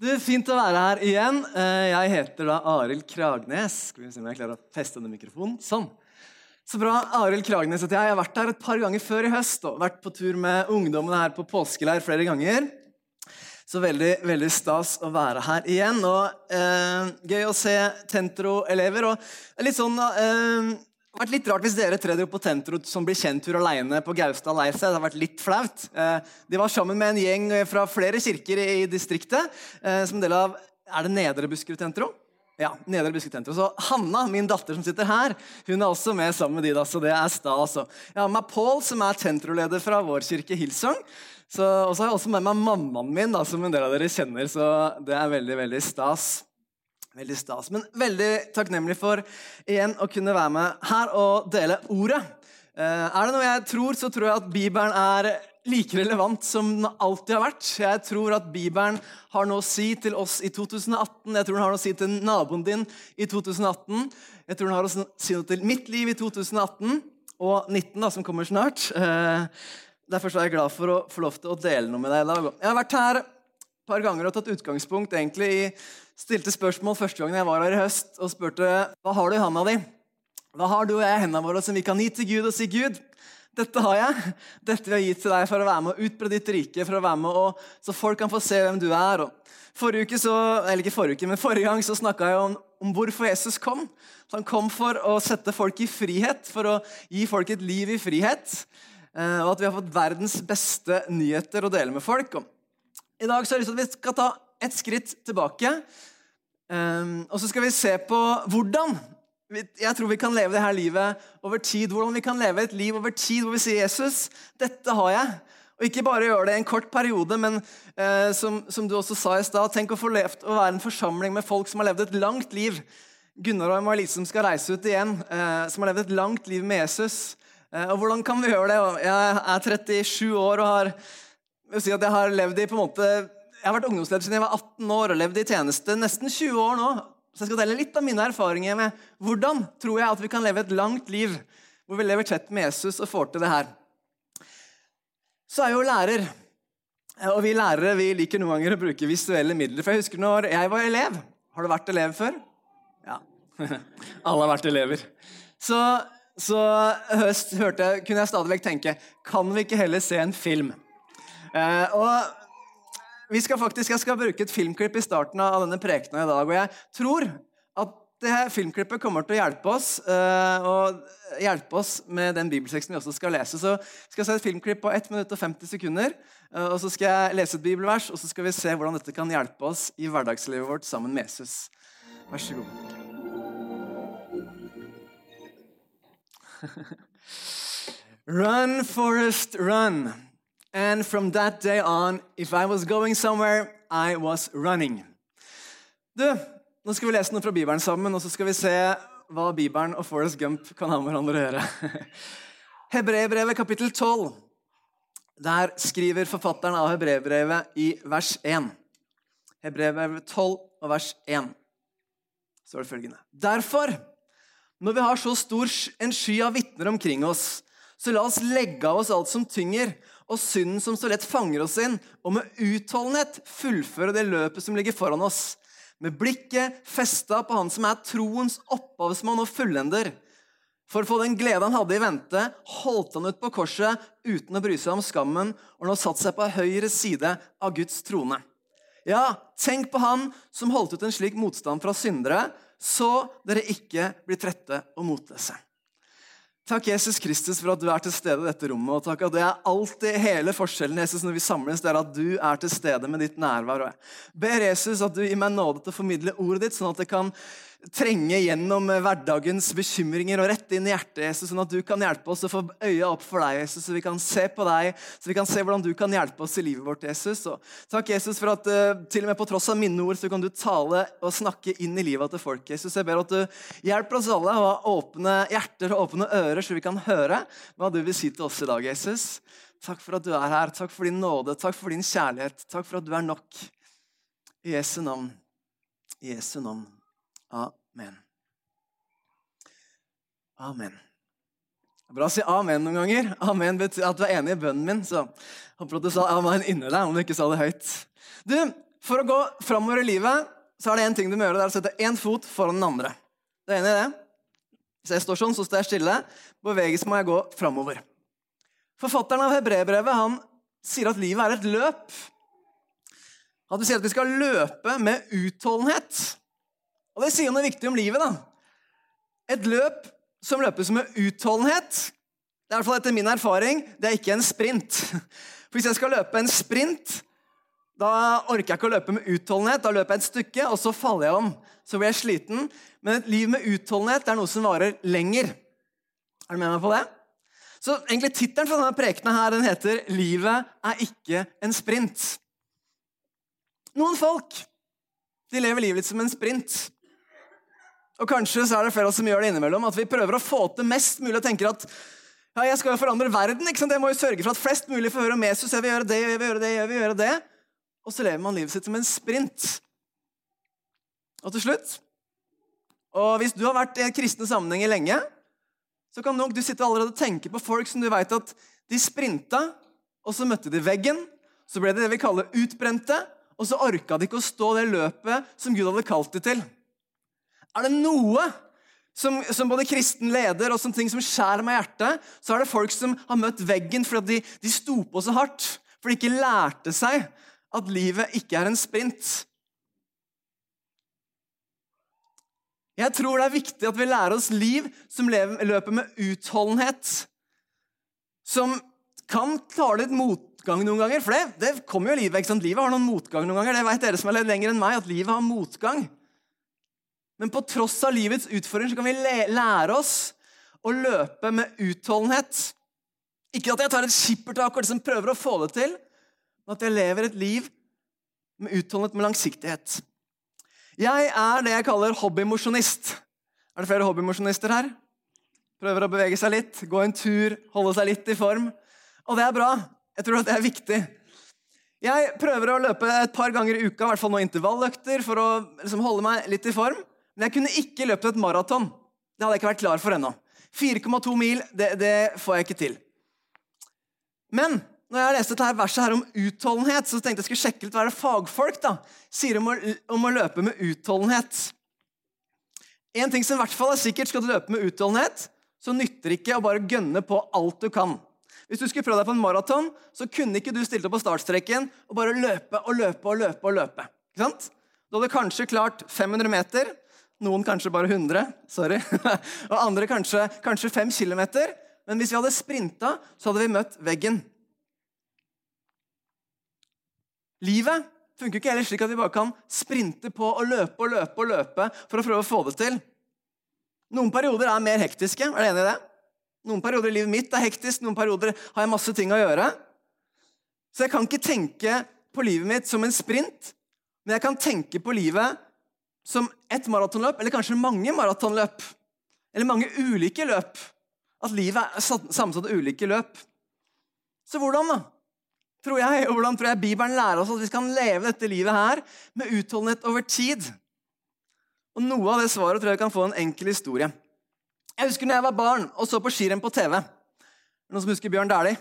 Du, Fint å være her igjen. Eh, jeg heter da Arild Kragnes. Skal vi se om jeg klarer å feste denne mikrofonen. Sånn. Så bra. Arild Kragnes heter jeg. Jeg har vært her et par ganger før i høst. og Vært på tur med ungdommene her på påskeleir flere ganger. Så veldig veldig stas å være her igjen. og eh, Gøy å se Tentro-elever. og litt sånn eh, det har vært litt rart hvis dere tre dro på Tentro som blir kjenttur alene på Gaustad lei seg. Det har vært litt flaut. Eh, de var sammen med en gjeng fra flere kirker i distriktet. Eh, som del av Er det Nedre Buskerud Tentro? Ja, Nedre Buskerud Tentro. Så Hanna, min datter som sitter her, hun er også med sammen med de. da, så det er stas. Jeg har med Pål, som er Tentro-leder fra vår kirke, Hillsong. Og så har jeg også med meg mammaen min, da, som en del av dere kjenner. Så det er veldig, veldig stas. Veldig stas. Men veldig takknemlig for igjen å kunne være med her og dele ordet. Eh, er det noe jeg tror, så tror jeg at Bibelen er like relevant som den alltid har vært. Jeg tror at Bibelen har noe å si til oss i 2018. Jeg tror den har noe å si til naboen din i 2018. Jeg tror den har å si noe til mitt liv i 2018 og 19, da, som kommer snart. Eh, derfor er jeg glad for å få lov til å dele noe med deg i dag. Jeg har vært her par ganger og tatt utgangspunkt egentlig i stilte spørsmål første gangen jeg var her i høst, og spurte hva har du i handa di. Hva har du og jeg i hendene våre som vi kan gi til Gud og si Gud? Dette har jeg. Dette vil jeg gi til deg for å være med og utbre ditt rike, for å være med og, så folk kan få se hvem du er. Og forrige uke så, eller ikke forrige uke, men forrige gang så snakka jeg om, om, hvorfor Jesus kom. Han kom for å sette folk i frihet, for å gi folk et liv i frihet. Eh, og at vi har fått verdens beste nyheter å dele med folk. Og I dag så har jeg lyst til at vi skal ta et skritt tilbake Um, og så skal vi se på hvordan jeg tror vi kan leve det her livet over tid. Hvordan vi kan leve et liv over tid hvor vi sier 'Jesus, dette har jeg'. Og ikke bare gjøre det i en kort periode, men uh, som, som, du også sa i stad, tenk å få levd å være en forsamling med folk som har levd et langt liv. Gunnar og Marlise som skal reise ut igjen, uh, som har levd et langt liv med Jesus. Uh, og hvordan kan vi gjøre det? Jeg er 37 år og har, jeg, si jeg har levd i på en måte jeg har vært ungdomsleder siden jeg var 18 år og levd i tjeneste nesten 20 år nå. Så jeg skal dele litt av mine erfaringer med hvordan tror jeg at vi kan leve et langt liv hvor vi lever tett med Jesus og får til det her. Så er jeg jo lærer. Og vi lærere vi liker noen ganger å bruke visuelle midler. For jeg husker når jeg var elev. Har du vært elev før? Ja. Alle har vært elever. Så, så høst hørte, kunne jeg stadig vekk tenke Kan vi ikke heller se en film? Eh, og vi skal faktisk, Jeg skal bruke et filmklipp i starten av denne prekena i dag. og Jeg tror at det her filmklippet kommer til å hjelpe oss eh, og hjelpe oss med den bibelteksten vi også skal lese. Så skal se et filmklipp på 1 minutt og 50 sekunder. Eh, og Så skal jeg lese et bibelvers, og så skal vi se hvordan dette kan hjelpe oss i hverdagslivet vårt sammen med Jesus. Vær så god. run, Forest, run. And from that day on, if I was going somewhere, I was running. Du, nå skal vi lese noe fra Bibelen sammen, og så skal vi se hva Bibelen og Forest Gump kan ha med hverandre å gjøre. Hebreerbrevet kapittel 12. Der skriver forfatteren av Hebreerbrevet i vers 1. Hebreerbrevet 12 og vers 1. Så er det følgende. Derfor, når vi har så stor en sky av vitner omkring oss, så la oss legge av oss alt som tynger, og synden som så lett fanger oss inn, og med utholdenhet fullføre det løpet som ligger foran oss. Med blikket festa på Han som er troens opphavsmann og fullender. For å få den glede han hadde i vente, holdt han ut på korset uten å bry seg om skammen, og nå satt seg på høyre side av Guds trone. Ja, tenk på han som holdt ut en slik motstand fra syndere, så dere ikke blir trette og motløse. Takk, Jesus Kristus, for at du er til stede i dette rommet. Og takk at det er alltid hele forskjellen Jesus, når vi samles, det er at du er til stede med ditt nærvær. Og jeg ber Jesus at du gir meg nåde til å formidle ordet ditt, sånn at det kan trenge gjennom hverdagens bekymringer og rette inn i hjertet, Jesus, sånn at du kan hjelpe oss å få øya opp for deg, Jesus, så vi kan se på deg, så vi kan se hvordan du kan hjelpe oss i livet vårt, Jesus. Og takk, Jesus, for at uh, til og med på tross av mine ord så kan du tale og snakke inn i livet til folk. Jesus, Jeg ber at du hjelper oss alle å ha åpne hjerter og åpne ører, så vi kan høre hva du vil si til oss i dag, Jesus. Takk for at du er her. Takk for din nåde. Takk for din kjærlighet. Takk for at du er nok. I Jesu navn. I Jesu navn. Amen. Amen. Det er bra å si amen noen ganger. Amen betyr at du er enig i bønnen min. Så håper at du sa amen inni deg, om du ikke sa det høyt. Du, For å gå framover i livet så er det én ting du må gjøre, det er å sette én fot foran den andre. Du er enig i det? Hvis jeg står sånn, så står jeg stille. Beveges må jeg gå framover. Forfatteren av Hebrebrevet han sier at livet er et løp. At vi sier at vi skal løpe med utholdenhet. Og det sier noe viktig om livet. da. Et løp som løpes med utholdenhet, det er i hvert fall etter min erfaring, det er ikke en sprint. For Hvis jeg skal løpe en sprint, da orker jeg ikke å løpe med utholdenhet. Da løper jeg et stykke, og så faller jeg om. Så blir jeg sliten. Men et liv med utholdenhet er noe som varer lenger. Er du med meg på det? Så egentlig Tittelen for denne prekenen her, den heter 'Livet er ikke en sprint'. Noen folk de lever livet litt som en sprint. Og Kanskje så er det flere som gjør det innimellom, at vi prøver å få til mest mulig og tenker at ja, jeg skal jo forandre verden. ikke sant? Jeg må jo sørge for at flest mulig får høre om Jesus. Jeg vil gjøre det, jeg vil gjøre det, jeg vil gjøre det. Og så lever man livet sitt som en sprint. Og til slutt Og hvis du har vært i kristne sammenhenger lenge, så kan nok du sitte allerede og tenke på folk som du vet at de sprinta, og så møtte de veggen. Så ble det det vi kaller utbrente, og så orka de ikke å stå det løpet som Gud hadde kalt dem til. Er det noe som, som, både kristen leder og som ting som skjærer meg i hjertet, så er det folk som har møtt veggen fordi de, de sto på så hardt. For de ikke lærte seg at livet ikke er en sprint. Jeg tror det er viktig at vi lærer oss liv som løper med utholdenhet. Som kan klare litt motgang noen ganger. For det, det kommer jo livet. ikke sant? Livet har noen motgang noen ganger. Det vet dere som har levd lenger enn meg, at livet har motgang. Men på tross av livets utfordringer kan vi lære oss å løpe med utholdenhet. Ikke at jeg tar et skippertak og liksom prøver å få det til, men at jeg lever et liv med utholdenhet, med langsiktighet. Jeg er det jeg kaller hobbymosjonist. Er det flere hobbymosjonister her? Prøver å bevege seg litt, gå en tur, holde seg litt i form. Og det er bra. Jeg tror at det er viktig. Jeg prøver å løpe et par ganger i uka, i hvert fall noen intervalløkter, for å liksom holde meg litt i form. Men jeg kunne ikke løpt et maraton. Det hadde jeg ikke vært klar for ennå. 4,2 mil, det, det, får jeg ikke til. Men når jeg leste dette verset her om utholdenhet, så tenkte jeg skulle sjekke litt hva det fagfolk da, sier om å, om å løpe med utholdenhet. En ting som i hvert fall er sikkert, skal du løpe med utholdenhet, så nytter det ikke å bare gønne på alt du kan. Hvis du skulle prøve deg på en maraton, så kunne ikke du stilt opp på startstreken og bare løpe og løpe og løpe. og løpe. Ikke sant? Du hadde kanskje klart 500 meter, noen kanskje bare 100, sorry, og andre kanskje, kanskje 5 km. Men hvis vi hadde sprinta, så hadde vi møtt veggen. Livet funker ikke heller slik at vi bare kan sprinte på og løpe og løpe og løpe for å prøve å få det til. Noen perioder er mer hektiske. Er du enig i det? Noen perioder i livet mitt er hektisk, noen perioder har jeg masse ting å gjøre. Så jeg kan ikke tenke på livet mitt som en sprint, men jeg kan tenke på livet som ett maratonløp, eller kanskje mange maratonløp. Eller mange ulike løp. At livet er sammensatt av ulike løp. Så hvordan, da? tror jeg, og hvordan tror jeg Bibelen lærer oss at vi kan leve dette livet her med utholdenhet over tid? Og Noe av det svaret tror jeg kan få en enkel historie. Jeg husker når jeg var barn og så på skirenn på TV. Noen som husker Bjørn Dæhlie?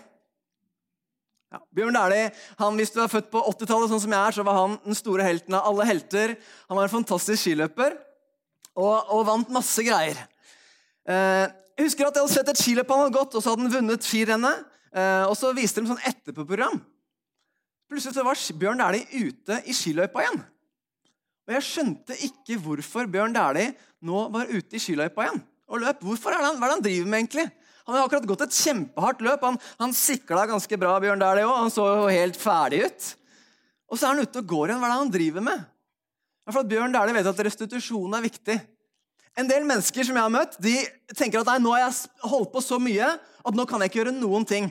Ja, Bjørn Dæhlie, Hvis du er født på 80-tallet, sånn som jeg er, så var han den store helten av alle helter. Han var en fantastisk skiløper og, og vant masse greier. Eh, jeg husker at jeg hadde sett et skiløp han hadde gått, og så hadde han vunnet skirennet. Eh, og så viste de sånn etterpåprogram. Plutselig så var Bjørn Dæhlie ute i skiløypa igjen. Og jeg skjønte ikke hvorfor Bjørn Dæhlie nå var ute i skiløypa igjen og løp. Hvorfor er det han, Hva er det han driver med, egentlig? Han har akkurat gått et kjempehardt løp. Han, han sikla ganske bra, Bjørn Dæhlie òg. Han så jo helt ferdig ut. Og så er han ute og går igjen. Hva er det han driver med? For at Bjørn Dæhlie vet at restitusjon er viktig. En del mennesker som jeg har møtt, de tenker at nei, nå har jeg holdt på så mye at nå kan jeg ikke gjøre noen ting.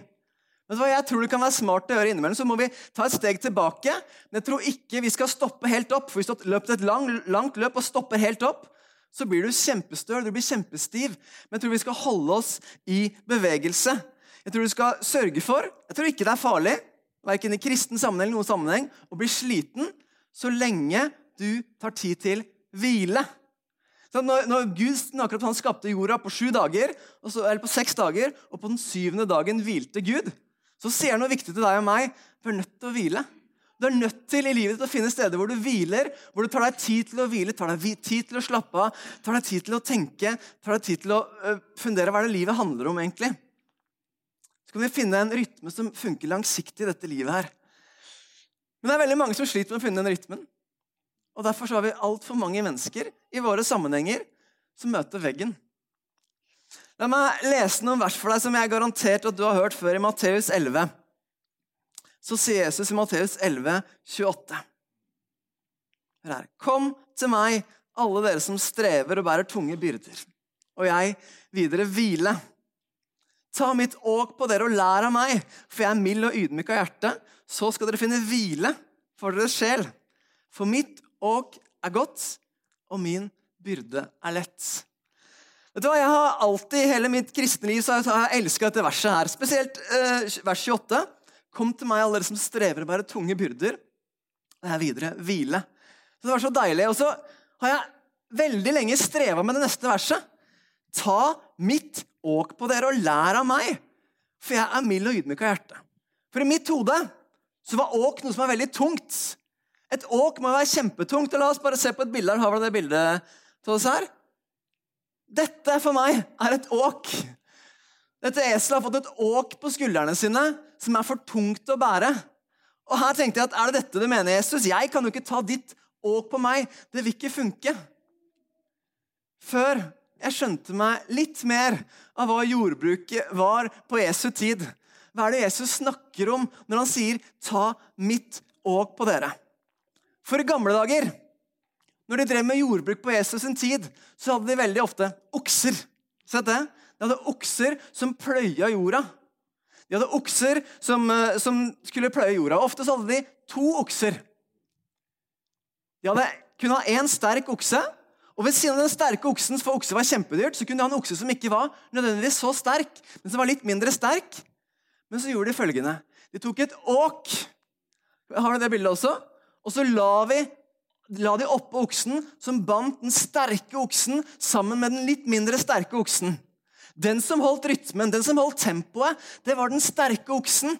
Vet du hva jeg tror det kan være smart å gjøre innimellom, så må vi ta et steg tilbake. Men jeg tror ikke vi skal stoppe helt opp. For hvis du har løpt et lang, langt løp og stopper helt opp, så blir du kjempestøl, du blir kjempestiv. Men jeg tror vi skal holde oss i bevegelse. Jeg tror du skal sørge for Jeg tror ikke det er farlig, verken i kristen sammenheng eller noen sammenheng, å bli sliten så lenge du tar tid til hvile. Når, når Gud snakker om at han skapte jorda på dager, så, på seks dager, og på den syvende dagen hvilte Gud, så sier han noe viktig til deg og meg. Vi er nødt til å hvile. Du er nødt til i livet ditt å finne steder hvor du hviler, hvor du tar deg tid til å hvile, tar deg tid til å slappe av, tar deg tid til å tenke, tar deg tid til å fundere hva det livet handler om. egentlig. Så kan vi finne en rytme som funker langsiktig i dette livet. her. Men det er veldig mange som sliter med å finne den rytmen. Og Derfor har vi altfor mange mennesker i våre sammenhenger som møter veggen. La meg lese noen vers for deg som jeg er garantert at du har hørt før, i Matteus 11 så sier Jesus i Matteus 11, 28. Hør her. Kom til meg, alle dere som strever og bærer tunge byrder, og jeg videre hvile. Ta mitt åk på dere og lær av meg, for jeg er mild og ydmyk av hjerte. Så skal dere finne hvile for deres sjel. For mitt åk er godt, og min byrde er lett. Vet du hva, Jeg har alltid i hele mitt kristne liv så har jeg elska dette verset her. Spesielt eh, vers 28. Kom til meg, alle dere som strever å bære tunge byrder. Og jeg videre hvile. Så Det var så deilig. Og så har jeg veldig lenge streva med det neste verset. Ta mitt åk på dere og lær av meg, for jeg er mild og ydmyk av hjerte. For i mitt hode så var åk noe som er veldig tungt. Et åk må være kjempetungt. og La oss bare se på et bilde her. Har vi det bildet til oss her? Dette for meg er et åk. Dette eselet har fått et åk på skuldrene sine som er for tungt å bære. Og her tenkte jeg at Er det dette du mener, Jesus? Jeg kan jo ikke ta ditt åk på meg. Det vil ikke funke. Før jeg skjønte meg litt mer av hva jordbruket var på Jesu tid. Hva er det Jesus snakker om når han sier 'ta mitt åk på dere'? For i gamle dager, når de drev med jordbruk på Jesus' sin tid, så hadde de veldig ofte okser. Sett det? De hadde okser som pløya jorda. De hadde okser som, eh, som skulle pløye jorda. Ofte så hadde de to okser. De hadde, kunne ha én sterk okse, og ved siden av den sterke oksen, for okse var kjempedyrt, så kunne de ha en okse som ikke var nødvendigvis så sterk, men som var litt mindre sterk. Men så gjorde de følgende. De tok et åk Har du det bildet også? Og så la, vi, la de oppå oksen, som bandt den sterke oksen sammen med den litt mindre sterke oksen. Den som holdt rytmen, den som holdt tempoet, det var den sterke oksen.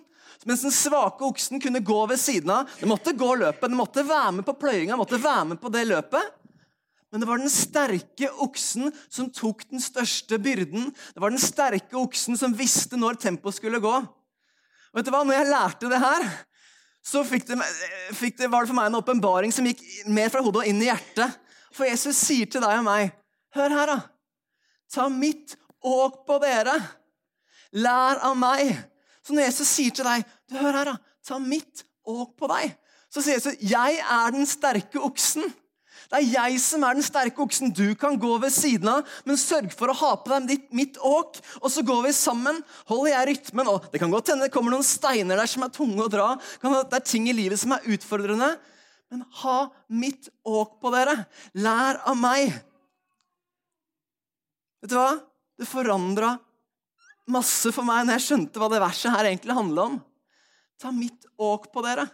Mens den svake oksen kunne gå ved siden av. Den måtte gå løpet, den måtte være med på pløyinga, måtte være med på det løpet. Men det var den sterke oksen som tok den største byrden. Det var den sterke oksen som visste når tempoet skulle gå. Og vet du hva? Når jeg lærte det her, så fikk det, fikk det, var det for meg en åpenbaring som gikk mer fra hodet og inn i hjertet. For Jesus sier til deg og meg, hør her, da. Ta mitt åk på dere. Lær av meg. Så når Jesus sier til deg du hør her da, ta mitt åk på deg, så sier Jesus jeg er den sterke oksen. Det er jeg som er den sterke oksen. Du kan gå ved siden av, men sørg for å ha på deg ditt, mitt åk. Og så går vi sammen. Holder jeg rytmen. Og det kan godt hende det kommer noen steiner der som er tunge å dra. Det er ting i livet som er utfordrende. Men ha mitt åk på dere. Lær av meg. Vet du hva? Det forandra masse for meg når jeg skjønte hva det verset her egentlig handla om. Ta mitt åk på dere.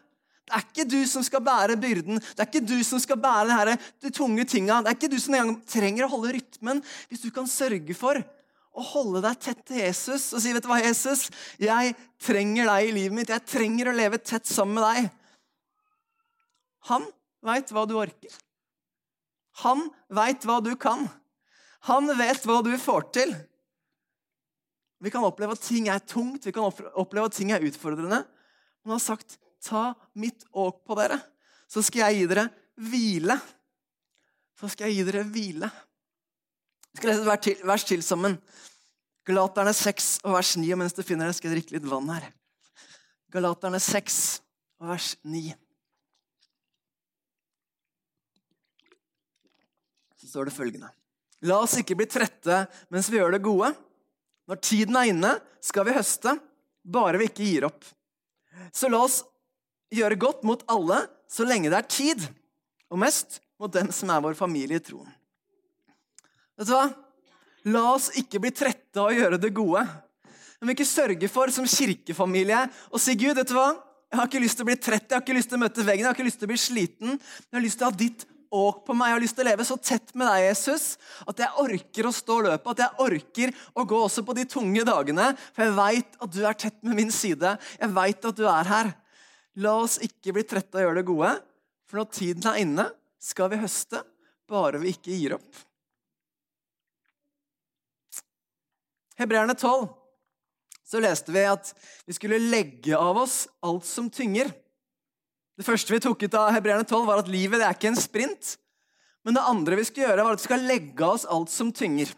Det er ikke du som skal bære byrden, det er ikke du som skal bære det her, de tunge tinga. Det er ikke du som engang trenger å holde rytmen hvis du kan sørge for å holde deg tett til Jesus og si, 'Vet du hva, Jesus? Jeg trenger deg i livet mitt. Jeg trenger å leve tett sammen med deg.' Han veit hva du orker. Han veit hva du kan. Han vet hva du får til. Vi kan oppleve at ting er tungt, vi kan oppleve at ting er utfordrende. Men han har sagt, 'Ta mitt åk på dere, så skal jeg gi dere hvile.' Så skal jeg gi dere hvile. Vi skal lese et vers til sammen. Galaterne 6 og vers 9. Og mens du finner det, skal jeg drikke litt vann her. Galaterne 6 og vers 9. Så står det følgende. La oss ikke bli trette mens vi gjør det gode. Når tiden er inne, skal vi høste, bare vi ikke gir opp. Så la oss gjøre godt mot alle så lenge det er tid, og mest mot dem som er vår familie i troen. Vet du hva? La oss ikke bli trette av å gjøre det gode. Vi må ikke sørge for som kirkefamilie å si Gud, vet du hva? Jeg har ikke lyst til å bli trett, jeg har ikke lyst til å møte veggen, jeg har ikke lyst til å bli sliten. Men jeg har lyst til å ha ditt åk på meg. Jeg har lyst til å leve så tett med deg, Jesus, at jeg orker å stå løpet. At jeg orker å gå også på de tunge dagene. For jeg veit at du er tett med min side. Jeg veit at du er her. La oss ikke bli trette av å gjøre det gode, for når tiden er inne, skal vi høste, bare vi ikke gir opp. Hebreerne 12 så leste vi at vi skulle legge av oss alt som tynger. Det første vi tok ut av Hebreerne 12, var at livet det er ikke en sprint. Men det andre vi skulle gjøre, var at vi skal legge av oss alt som tynger.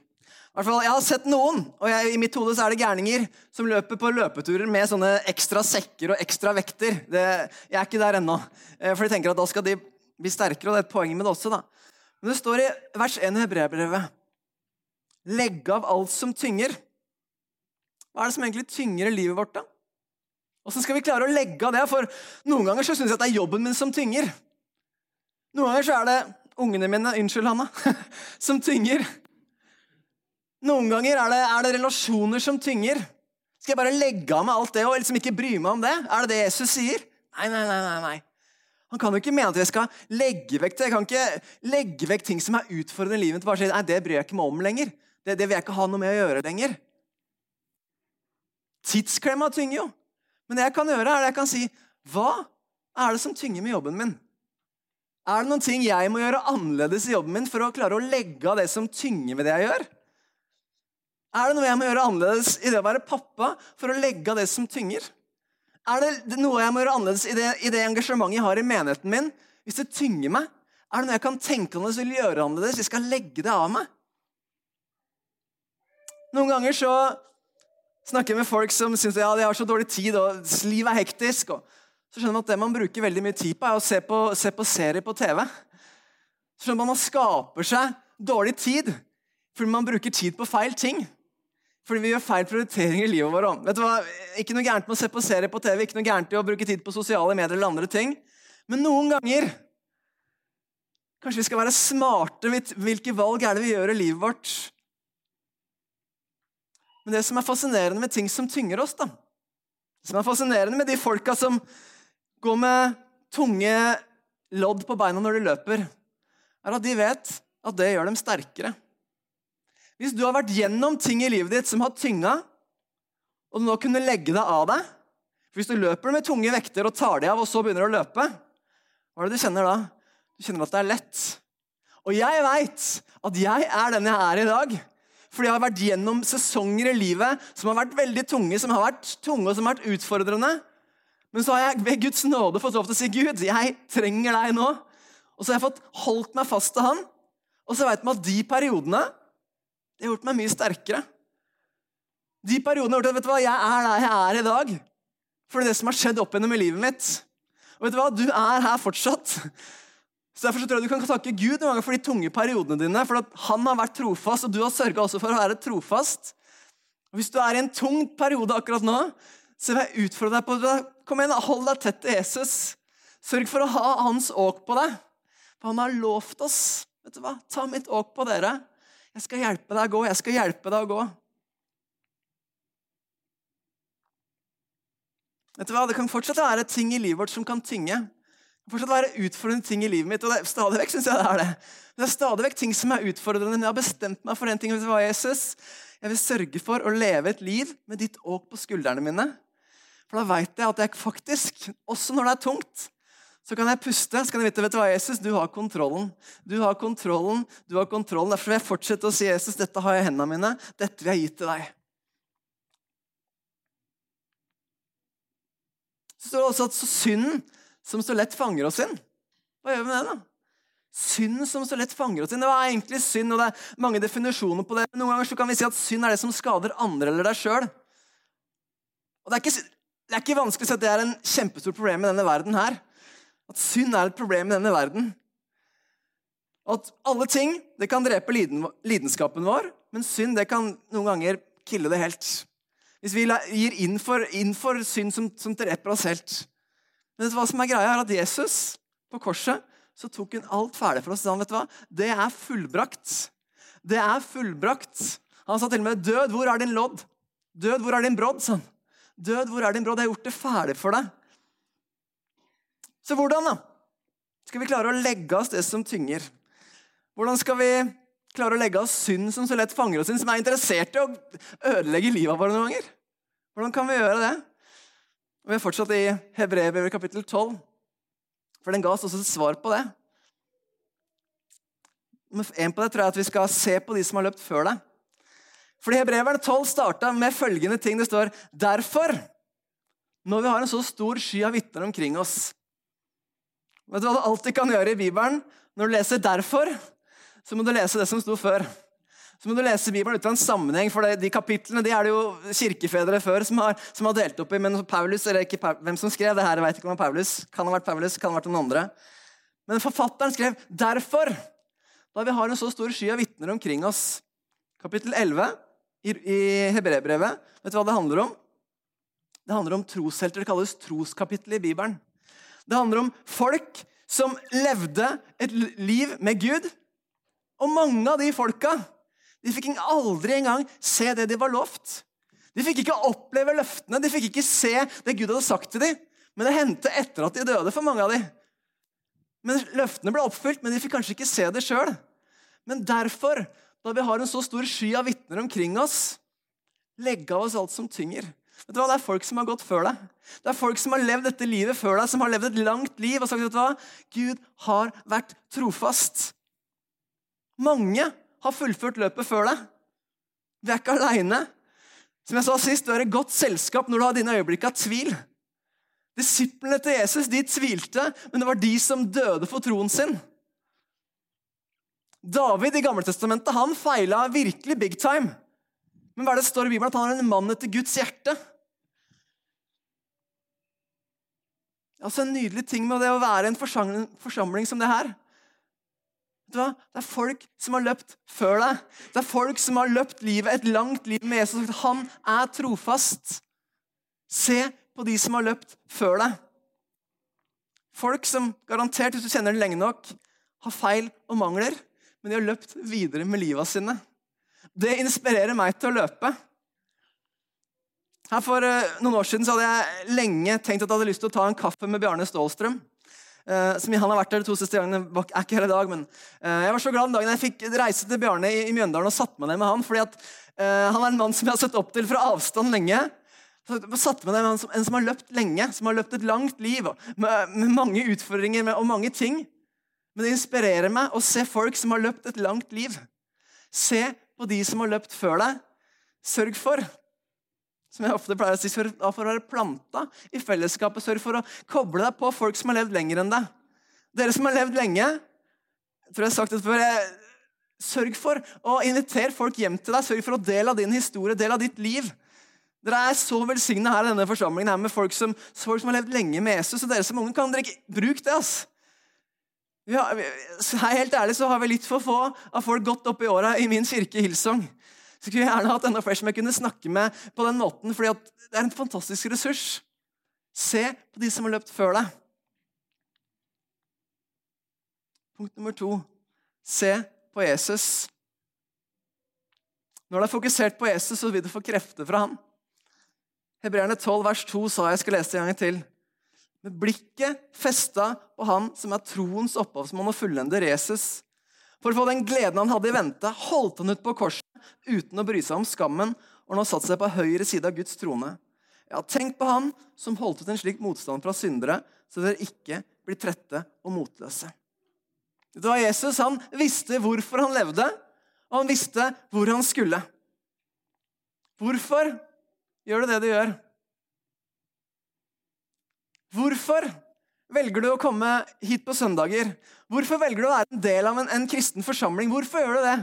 Hvert fall, Jeg har sett noen, og jeg, i mitt hode så er det gærninger som løper på løpeturer med sånne ekstra sekker og ekstra vekter. Det, jeg er ikke der ennå, eh, for de tenker at da skal de bli sterkere. og det er et poeng med det også. da. Men det står i vers 1 i hebreerbrevet Legge av alt som tynger. Hva er det som egentlig tynger i livet vårt, da? Åssen skal vi klare å legge av det? For noen ganger så syns jeg at det er jobben min som tynger. Noen ganger så er det ungene mine Unnskyld, Hanna. Som tynger. Noen ganger er det, er det, relasjoner som tynger. Skal jeg bare legge av meg alt det og liksom ikke bry meg om det? Er det det Jesus sier? Nei, nei, nei. nei, nei. Han kan jo ikke mene at jeg skal legge vekk det. Jeg kan ikke legge vekk ting som er utfordrende i livet. Bare si, nei, det bryr jeg ikke meg om lenger. Det, det vil jeg ikke ha noe med å gjøre lenger. Tidsklemma tynger jo. Men det jeg kan gjøre, er det jeg kan si Hva er det som tynger med jobben min? Er det noen ting jeg må gjøre annerledes i jobben min for å klare å legge av det som tynger med det jeg gjør? Er det noe jeg må gjøre annerledes i det å være pappa for å legge av det som tynger? Er det noe jeg må gjøre annerledes i det, i det engasjementet jeg har i menigheten min? Hvis det tynger meg, er det noe jeg kan tenke annerledes vil gjøre annerledes? Jeg skal legge det av meg. Noen ganger så snakker med folk som syns ja, de har så dårlig tid, og livet er hektisk. så skjønner man at Det man bruker veldig mye tid på, er å se på, se på serier på TV. Så skjønner man at man skaper seg dårlig tid fordi man bruker tid på feil ting. Fordi vi gjør feil prioriteringer i livet vårt. Vet du hva? Ikke noe gærent med å se på serier på TV, ikke noe gærent i å bruke tid på sosiale medier eller andre ting. Men noen ganger Kanskje vi skal være smarte. Hvilke valg er det vi gjør i livet vårt? Men det som er fascinerende med ting som tynger oss, da, det som er fascinerende med de folka som går med tunge lodd på beina når de løper, er at de vet at det gjør dem sterkere. Hvis du har vært gjennom ting i livet ditt som har tynga, og du nå kunne legge deg av deg for Hvis du løper med tunge vekter og tar de av, og så begynner du å løpe, hva er det du kjenner da? Du kjenner at det er lett. Og jeg veit at jeg er den jeg er i dag. Fordi jeg har vært gjennom sesonger i livet som har vært veldig tunge, som har vært tunge og som har vært utfordrende. Men så har jeg ved Guds nåde fått lov til å si Gud, jeg trenger deg nå. Og så har jeg fått holdt meg fast til Han. Og så veit man at de periodene det har gjort meg mye sterkere. De periodene har gjort at vet du hva, jeg er der jeg er i dag. For det er det som har skjedd opp gjennom i livet mitt. Og vet Du hva, du er her fortsatt. Så Derfor så tror jeg du kan takke Gud noen ganger for de tunge periodene dine. For at han har vært trofast, og du har sørga også for å være trofast. Og Hvis du er i en tung periode akkurat nå, så vil jeg utfordre deg på det. Kom igjen, hold deg tett til Jesus. Sørg for å ha hans åk på deg. For han har lovt oss. Vet du hva? Ta mitt åk på dere. Jeg skal hjelpe deg å gå. Jeg skal hjelpe deg å gå. Vet du hva? Det kan fortsatt være ting i livet vårt som kan tynge fortsatt være utfordrende ting i livet mitt. og det, stadig vekk synes jeg Det er det. Det er stadig vekk ting som er utfordrende, men jeg har bestemt meg for en ting. Hva, Jesus? Jeg vil sørge for å leve et liv med ditt åk på skuldrene mine. For da veit jeg at jeg faktisk, også når det er tungt, så kan jeg puste. Så kan jeg vite vet du hva, Jesus, du har kontrollen. Du har kontrollen, du har kontrollen. Derfor vil jeg fortsette å si Jesus, dette har jeg i hendene mine. Dette vil jeg gi til deg. Så står det også at synden som så lett fanger oss inn. Hva gjør vi med det, da? Synd som så lett fanger oss inn. Det var egentlig synd, og det er mange definisjoner på det. Noen ganger kan vi si at synd er det som skader andre eller deg sjøl. Det, det, er ikke vanskelig å si at det er en kjempestort problem i denne verden her. At synd er et problem i denne verden. At alle ting det kan drepe lidenskapen vår, men synd det kan noen ganger kille det helt. Hvis vi gir inn for, inn for synd som, som dreper oss helt. Men hva som er greia er at Jesus på korset så tok hun alt ferdig for oss. Han, vet du hva? Det er fullbrakt. Det er fullbrakt. Han sa til og med, 'Død, hvor er din lodd?' 'Død, hvor er din brodd?' sa han. 'Død, hvor er din brodd?' Jeg har gjort det ferdig for deg. Så hvordan, da? Skal vi klare å legge oss det som tynger? Hvordan skal vi klare å legge oss synd som så lett fanger oss inn, som er interessert i å ødelegge livet vårt noen ganger? Hvordan kan vi gjøre det? Og Vi er fortsatt i Hebrevet kapittel 12, for den ga oss også et svar på det. En på det tror jeg at vi skal se på de som har løpt før deg. Fordi Hebreveren 12 starta med følgende ting. Det står derfor, når vi har en så stor sky av vitner omkring oss Vet du hva du alltid kan gjøre i Bibelen? Når du leser 'derfor', så må du lese det som sto før. Så må du lese Bibelen ut av en sammenheng, for de kapitlene de er det jo kirkefedre før som har, som har delt opp i. Men Paulus, eller ikke hvem som skrev det her, jeg vet ikke om det var Paulus. Kan ha vært Paulus, kan ha vært noen andre. Men forfatteren skrev 'derfor', da vi har en så stor sky av vitner omkring oss. Kapittel 11 i, i Hebrebrevet. Vet du hva det handler om? Det handler om troshelter. Det kalles troskapittel i Bibelen. Det handler om folk som levde et liv med Gud. Og mange av de folka de fikk aldri engang se det de var lovt. De fikk ikke oppleve løftene, de fikk ikke se det Gud hadde sagt til dem. Men det hendte etter at de døde for mange av dem. Men Løftene ble oppfylt, men de fikk kanskje ikke se det sjøl. Men derfor, da vi har en så stor sky av vitner omkring oss, legge av oss alt som tynger. Vet du hva? Det er folk som har gått før deg. Det er folk som har levd dette livet før deg, som har levd et langt liv og sagt vet du hva? Gud har vært trofast. Mange har fullført løpet før deg. Vi er ikke aleine. Som jeg sa sist, du er i godt selskap når du har dine øyeblikk av tvil. Disiplene til Jesus de tvilte, men det var de som døde for troen sin. David i Gammeltestamentet han feila virkelig big time. Men hva er det står i Bibelen? At han er en mann etter Guds hjerte. Altså En nydelig ting med det å være en forsamling, forsamling som det her. Det er folk som har løpt før deg. Det er folk som har løpt livet, et langt liv med Jesus. Han er trofast. Se på de som har løpt før deg. Folk som garantert, hvis du kjenner dem lenge nok, har feil og mangler, men de har løpt videre med livet sine. Det inspirerer meg til å løpe. Her For uh, noen år siden hadde jeg lenge tenkt at jeg hadde lyst til å ta en kaffe med Bjarne Stålstrøm. Uh, som Han har vært der de to siste gangene. er ikke hele dag, men uh, Jeg var så glad den dagen jeg fikk reise til Bjarne i, i Mjøndalen og satt meg ned med han. fordi at Han er en mann som jeg har sett opp til fra avstand lenge. Satt med ned en som, en som har løpt lenge, som har løpt et langt liv. Med, med mange utfordringer med, og mange ting. Men det inspirerer meg å se folk som har løpt et langt liv. Se på de som har løpt før deg. Sørg for som jeg ofte pleier å si, for å være planta i fellesskapet. Sørg for å koble deg på folk som har levd lenger enn deg. Dere som har levd lenge, tror jeg har sagt det før, sørg for å invitere folk hjem til deg. Sørg for å dele av din historie, del av ditt liv. Dere er så velsigna her i denne forsamlingen her med folk som, folk som, har levd lenge med Jesus. Og dere som unge kan dere ikke bruke det. ass. Ja, helt ærlig så har vi litt for få av folk gått opp i åra i min kirke Hillsong. Så skulle jeg gjerne hatt enda flere som jeg kunne snakke med på den måten, fordi det er en fantastisk ressurs. Se på de som har løpt før deg. Punkt nummer to se på Jesus. Når du er fokusert på Jesus, så vil du få krefter fra ham. Hebreerne 12, vers 2 sa jeg skal lese det en gang til. Med blikket festa på han som er troens opphavsmann og fullender Jesus. For å få den gleden han hadde i vente, holdt han ut på korset uten å bry seg om skammen, og nå satt seg på høyre side av Guds trone. Ja, tenk på han som holdt ut en slik motstand fra syndere, så dere ikke blir trette og motløse. Det var Jesus han visste hvorfor han levde, og han visste hvor han skulle. Hvorfor gjør du det du gjør? Hvorfor velger du å komme hit på søndager? Hvorfor velger du å være en del av en, en kristen forsamling? Hvorfor gjør du det?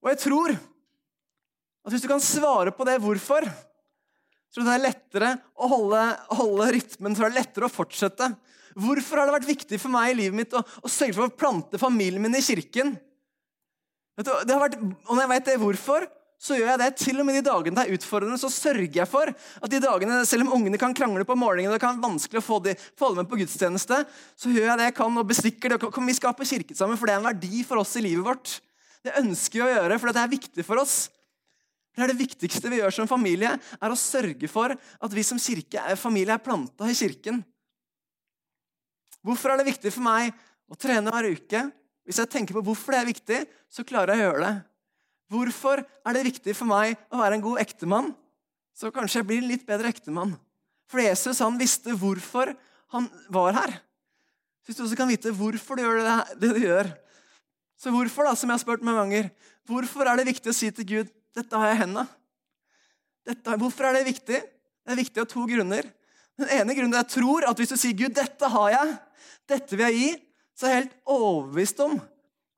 Og jeg tror at hvis du kan svare på det hvorfor, så er det lettere å holde, holde rytmen, så er det lettere å fortsette. Hvorfor har det vært viktig for meg i livet mitt å, å sørge for å plante familien min i kirken? Du, vært, og når jeg vet det hvorfor, så gjør jeg det. Til og med de dagene det er utfordrende, så sørger jeg for at de dagene, selv om ungene kan krangle på morgenen, det kan være vanskelig å få dem få med på gudstjeneste, så gjør jeg det jeg kan og bestikker det. Kan vi skape kirke sammen, for det er en verdi for oss i livet vårt. Det ønsker vi å gjøre, for det er viktig for oss. Det er det viktigste vi gjør som familie, er å sørge for at vi som kirke, familie er planta i kirken. Hvorfor er det viktig for meg å trene hver uke? Hvis jeg tenker på hvorfor det er viktig, så klarer jeg å gjøre det. Hvorfor er det viktig for meg å være en god ektemann? Så kanskje jeg blir en litt bedre ektemann. For Jesus han visste hvorfor han var her. Hvis du også kan vite hvorfor du gjør det, det du gjør. Så hvorfor, da, som jeg har spurt meg mange ganger, hvorfor er det viktig å si til Gud dette har jeg i hendene? Hvorfor er det viktig? Det er viktig av to grunner. Den ene grunnen er at jeg tror at hvis du sier Gud, dette har jeg, dette vil jeg gi, så er jeg helt overbevist om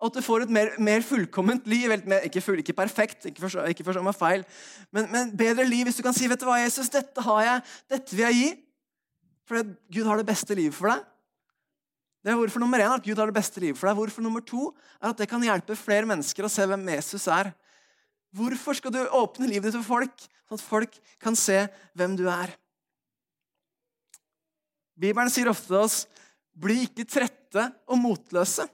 at du får et mer, mer fullkomment liv. Mer, ikke, full, ikke, perfekt, ikke forstå, ikke forstå meg feil, men, men, bedre liv hvis du kan si vet du hva, Jesus, dette har jeg, dette vil jeg gi. For Gud har det beste livet for deg. Det er hvorfor nummer én at Gud har det beste livet for deg. Hvorfor nummer to er at det kan hjelpe flere mennesker å se hvem Jesus er. Hvorfor skal du åpne livet ditt for folk, sånn at folk kan se hvem du er? Bibelen sier ofte til oss bli ikke trette og motløse.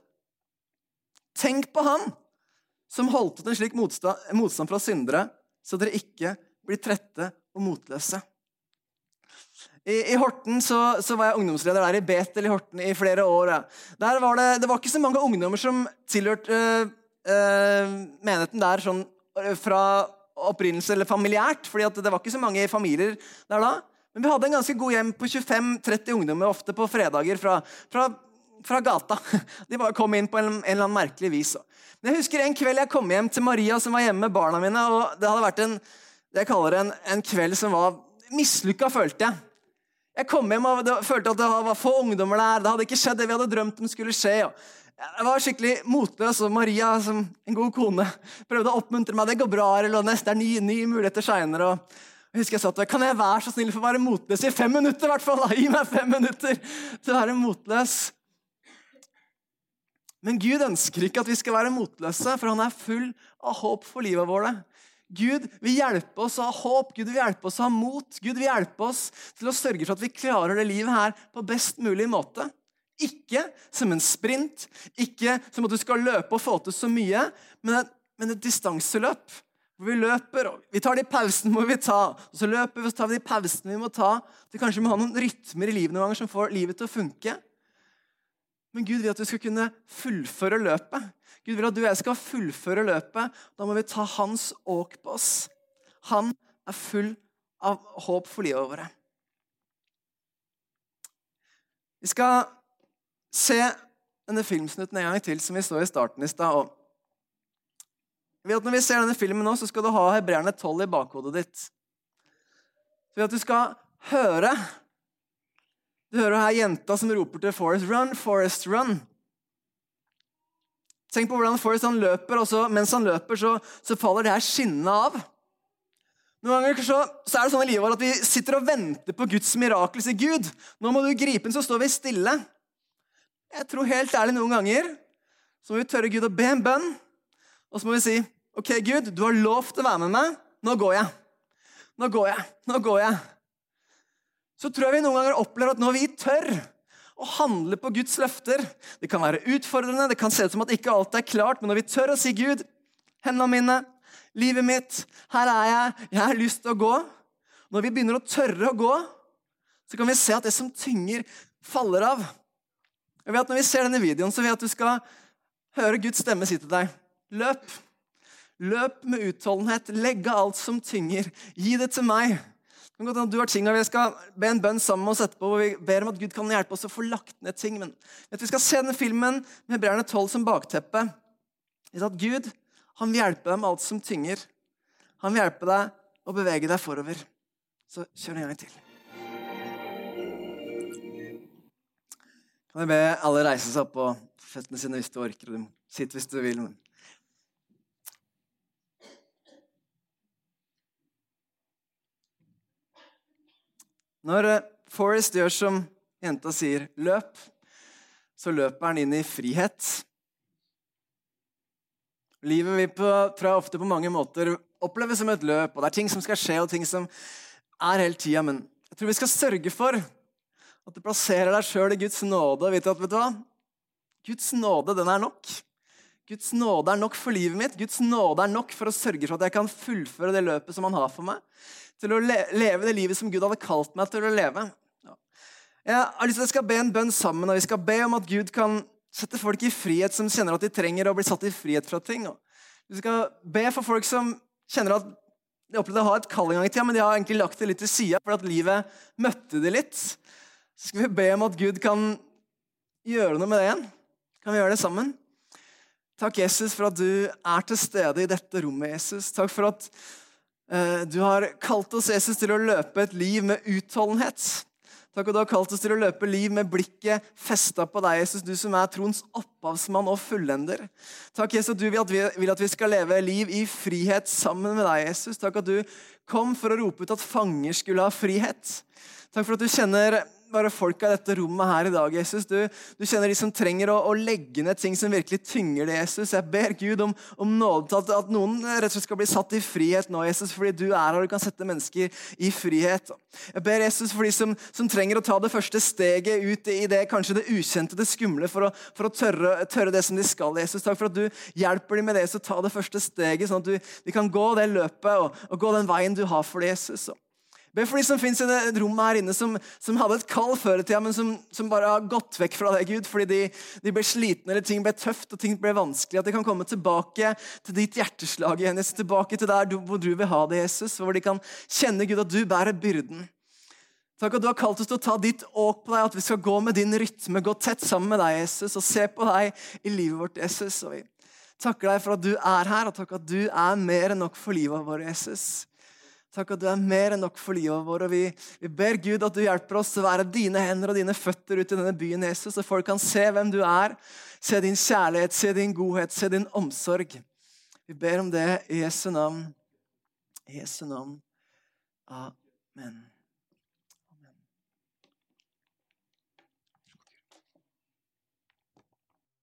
Tenk på han som holdt ut en slik motstand, motstand fra syndere, så dere ikke blir trette og motløse. I, i Horten så, så, var jeg ungdomsleder der i Betel i Horten i flere år. Der var det, det var ikke så mange ungdommer som tilhørte øh, øh, menigheten der sånn øh, fra opprinnelse eller familiært, fordi det var ikke så mange familier der da. Men vi hadde en ganske god hjem på 25-30 ungdommer, ofte på fredager fra, fra, fra gata. De bare kom inn på en, en, eller annen merkelig vis. Men jeg husker en kveld jeg kom hjem til Maria som var hjemme med barna mine. og Det hadde vært en, det jeg kaller en, en kveld som var mislykka, følte jeg. Jeg kom hjem og følte at det var få ungdommer der. Det hadde ikke skjedd det vi hadde drømt om skulle skje. Jeg var skikkelig motløs, og Maria, som en god kone, prøvde å oppmuntre meg. Det går bra, eller neste er nye, nye muligheter seinere. Jeg husker jeg sa til Kan jeg være så snill for å være motløs i fem minutter? hvert fall? Gi meg fem minutter til å være motløs. Men Gud ønsker ikke at vi skal være motløse, for han er full av håp for livet vårt. Gud vil hjelpe oss å ha håp, Gud vil hjelpe oss å ha mot. Gud vil hjelpe oss til å sørge for at vi klarer det livet her på best mulig måte. Ikke som en sprint, ikke som at du skal løpe og få til så mye, men et, men et distanseløp hvor vi løper, og vi tar de pausene må vi ta. Og så løper vi, og tar vi de pausene vi må ta. Vi kanskje må ha noen rytmer i livet noen ganger som får livet til å funke. Men Gud vil at vi skal kunne fullføre løpet. Gud vil at du og jeg skal fullføre løpet. Da må vi ta hans åk på oss. Han er full av håp for livet vårt. Vi skal se denne filmsnutten en gang til, som vi så i starten i stad. Når vi ser denne filmen nå, så skal du ha hebreerne 12 i bakhodet ditt. Så at du skal høre Du hører her jenta som roper til Forest, 'Run, Forest, run'. Tenk på hvordan Forest han løper, og så, mens han løper, så, så faller det her skinnene av. Noen ganger så, så, er det sånn i livet vårt at vi sitter og venter på Guds mirakel. Sier Gud, nå må du gripe inn, så står vi stille. Jeg tror helt ærlig noen ganger så må vi tørre Gud å be en bønn. Og så må vi si, 'OK, Gud, du har lovt å være med meg. Nå går jeg.' Nå går jeg. Nå går jeg. Så tror jeg vi noen ganger opplever at når vi tør å handle på Guds løfter Det kan være utfordrende, det kan se ut som at ikke alt er klart, men når vi tør å si, 'Gud, hendene mine, livet mitt, her er jeg, jeg har lyst til å gå' Når vi begynner å tørre å gå, så kan vi se at det som tynger, faller av. Jeg vet at Når vi ser denne videoen, så vil jeg at du skal høre Guds stemme si til deg Løp. Løp med utholdenhet. Legg av alt som tynger. Gi det til meg. Du har ting Vi skal be en bønn sammen med oss etterpå, hvor vi ber om at Gud kan hjelpe oss å få lagt ned ting. Men vi skal se denne filmen med Hebreerne 12 som bakteppe. At Gud han vil hjelpe deg med alt som tynger. Han vil hjelpe deg å bevege deg forover. Så kjør en gang til. Kan jeg be alle reise seg opp på føttene sine hvis du orker. Du sitter hvis du vil. Men Når eh, Forrest gjør som jenta sier, løp, så løper han inn i frihet. Livet vi på, tror jeg ofte på mange måter oppleves som et løp, og det er ting som skal skje, og ting som er hele tida. Men jeg tror vi skal sørge for at du plasserer deg sjøl i Guds nåde. og vite at vet du hva? Guds nåde, den er nok. Guds nåde er nok for livet mitt. Guds nåde er nok for å sørge for at jeg kan fullføre det løpet som han har for meg til å leve det livet som Gud hadde kalt meg til å leve. Jeg har lyst til at skal be en bønn sammen, og vi skal be om at Gud kan sette folk i frihet som kjenner at de trenger å bli satt i frihet fra ting. Vi skal be for folk som kjenner at de opplevde å ha et kall en gang i tida, men de har egentlig lagt det litt til sida for at livet møtte de litt. Så skal vi be om at Gud kan gjøre noe med det igjen. Kan vi gjøre det sammen? Takk, Jesus, for at du er til stede i dette rommet. Jesus. Takk for at eh, du har kalt oss Jesus, til å løpe et liv med utholdenhet. Takk at du har kalt oss til å løpe liv med blikket festa på deg, Jesus, du som er troens opphavsmann og fullender. Takk, Jesus, at du vil at, vi, vil at vi skal leve liv i frihet sammen med deg, Jesus. Takk at du kom for å rope ut at fanger skulle ha frihet. Takk for at du kjenner bare folka i dette rommet her i dag, Jesus. Du, du kjenner de som trenger å, å, legge ned ting som virkelig tynger det, Jesus. Jeg ber Gud om, om nåde til at, at, noen rett og slett skal bli satt i frihet nå, Jesus, fordi du er her og du kan sette mennesker i frihet. Jeg ber Jesus for de som, som trenger å ta det første steget ut i det kanskje det ukjente, det skumle, for å, for å tørre, tørre, det som de skal. Jesus, takk for at du hjelper dem med det, så ta det første steget, sånn at du, de kan gå det løpet og, og gå den veien du har for det, Jesus. Be for de som fins i det rommet her inne, som, som hadde et kall før i tida, men som, som, bare har gått vekk fra det, Gud, fordi de, de, ble slitne, eller ting ble tøft og ting ble vanskelig. At de kan komme tilbake til ditt hjerteslag igjen, Jesus, tilbake til der du, hvor du vil ha det, Jesus. Hvor de kan kjenne, Gud, at du bærer byrden. Takk at du har kalt oss til å ta ditt åk på deg, at vi skal gå med din rytme, gå tett sammen med deg, Jesus, og se på deg i livet vårt, Jesus. Og vi takker deg for at du er her, og takk at du er mer enn nok for livet vårt, Jesus. Takk at du er mer enn nok for livet vårt. og vi, vi, ber Gud at du hjelper oss å være dine hender og dine føtter ut i denne byen, Jesus, så folk kan se hvem du er, se din kjærlighet, se din godhet, se din omsorg. Vi ber om det i Jesu navn. I Jesu navn. Amen.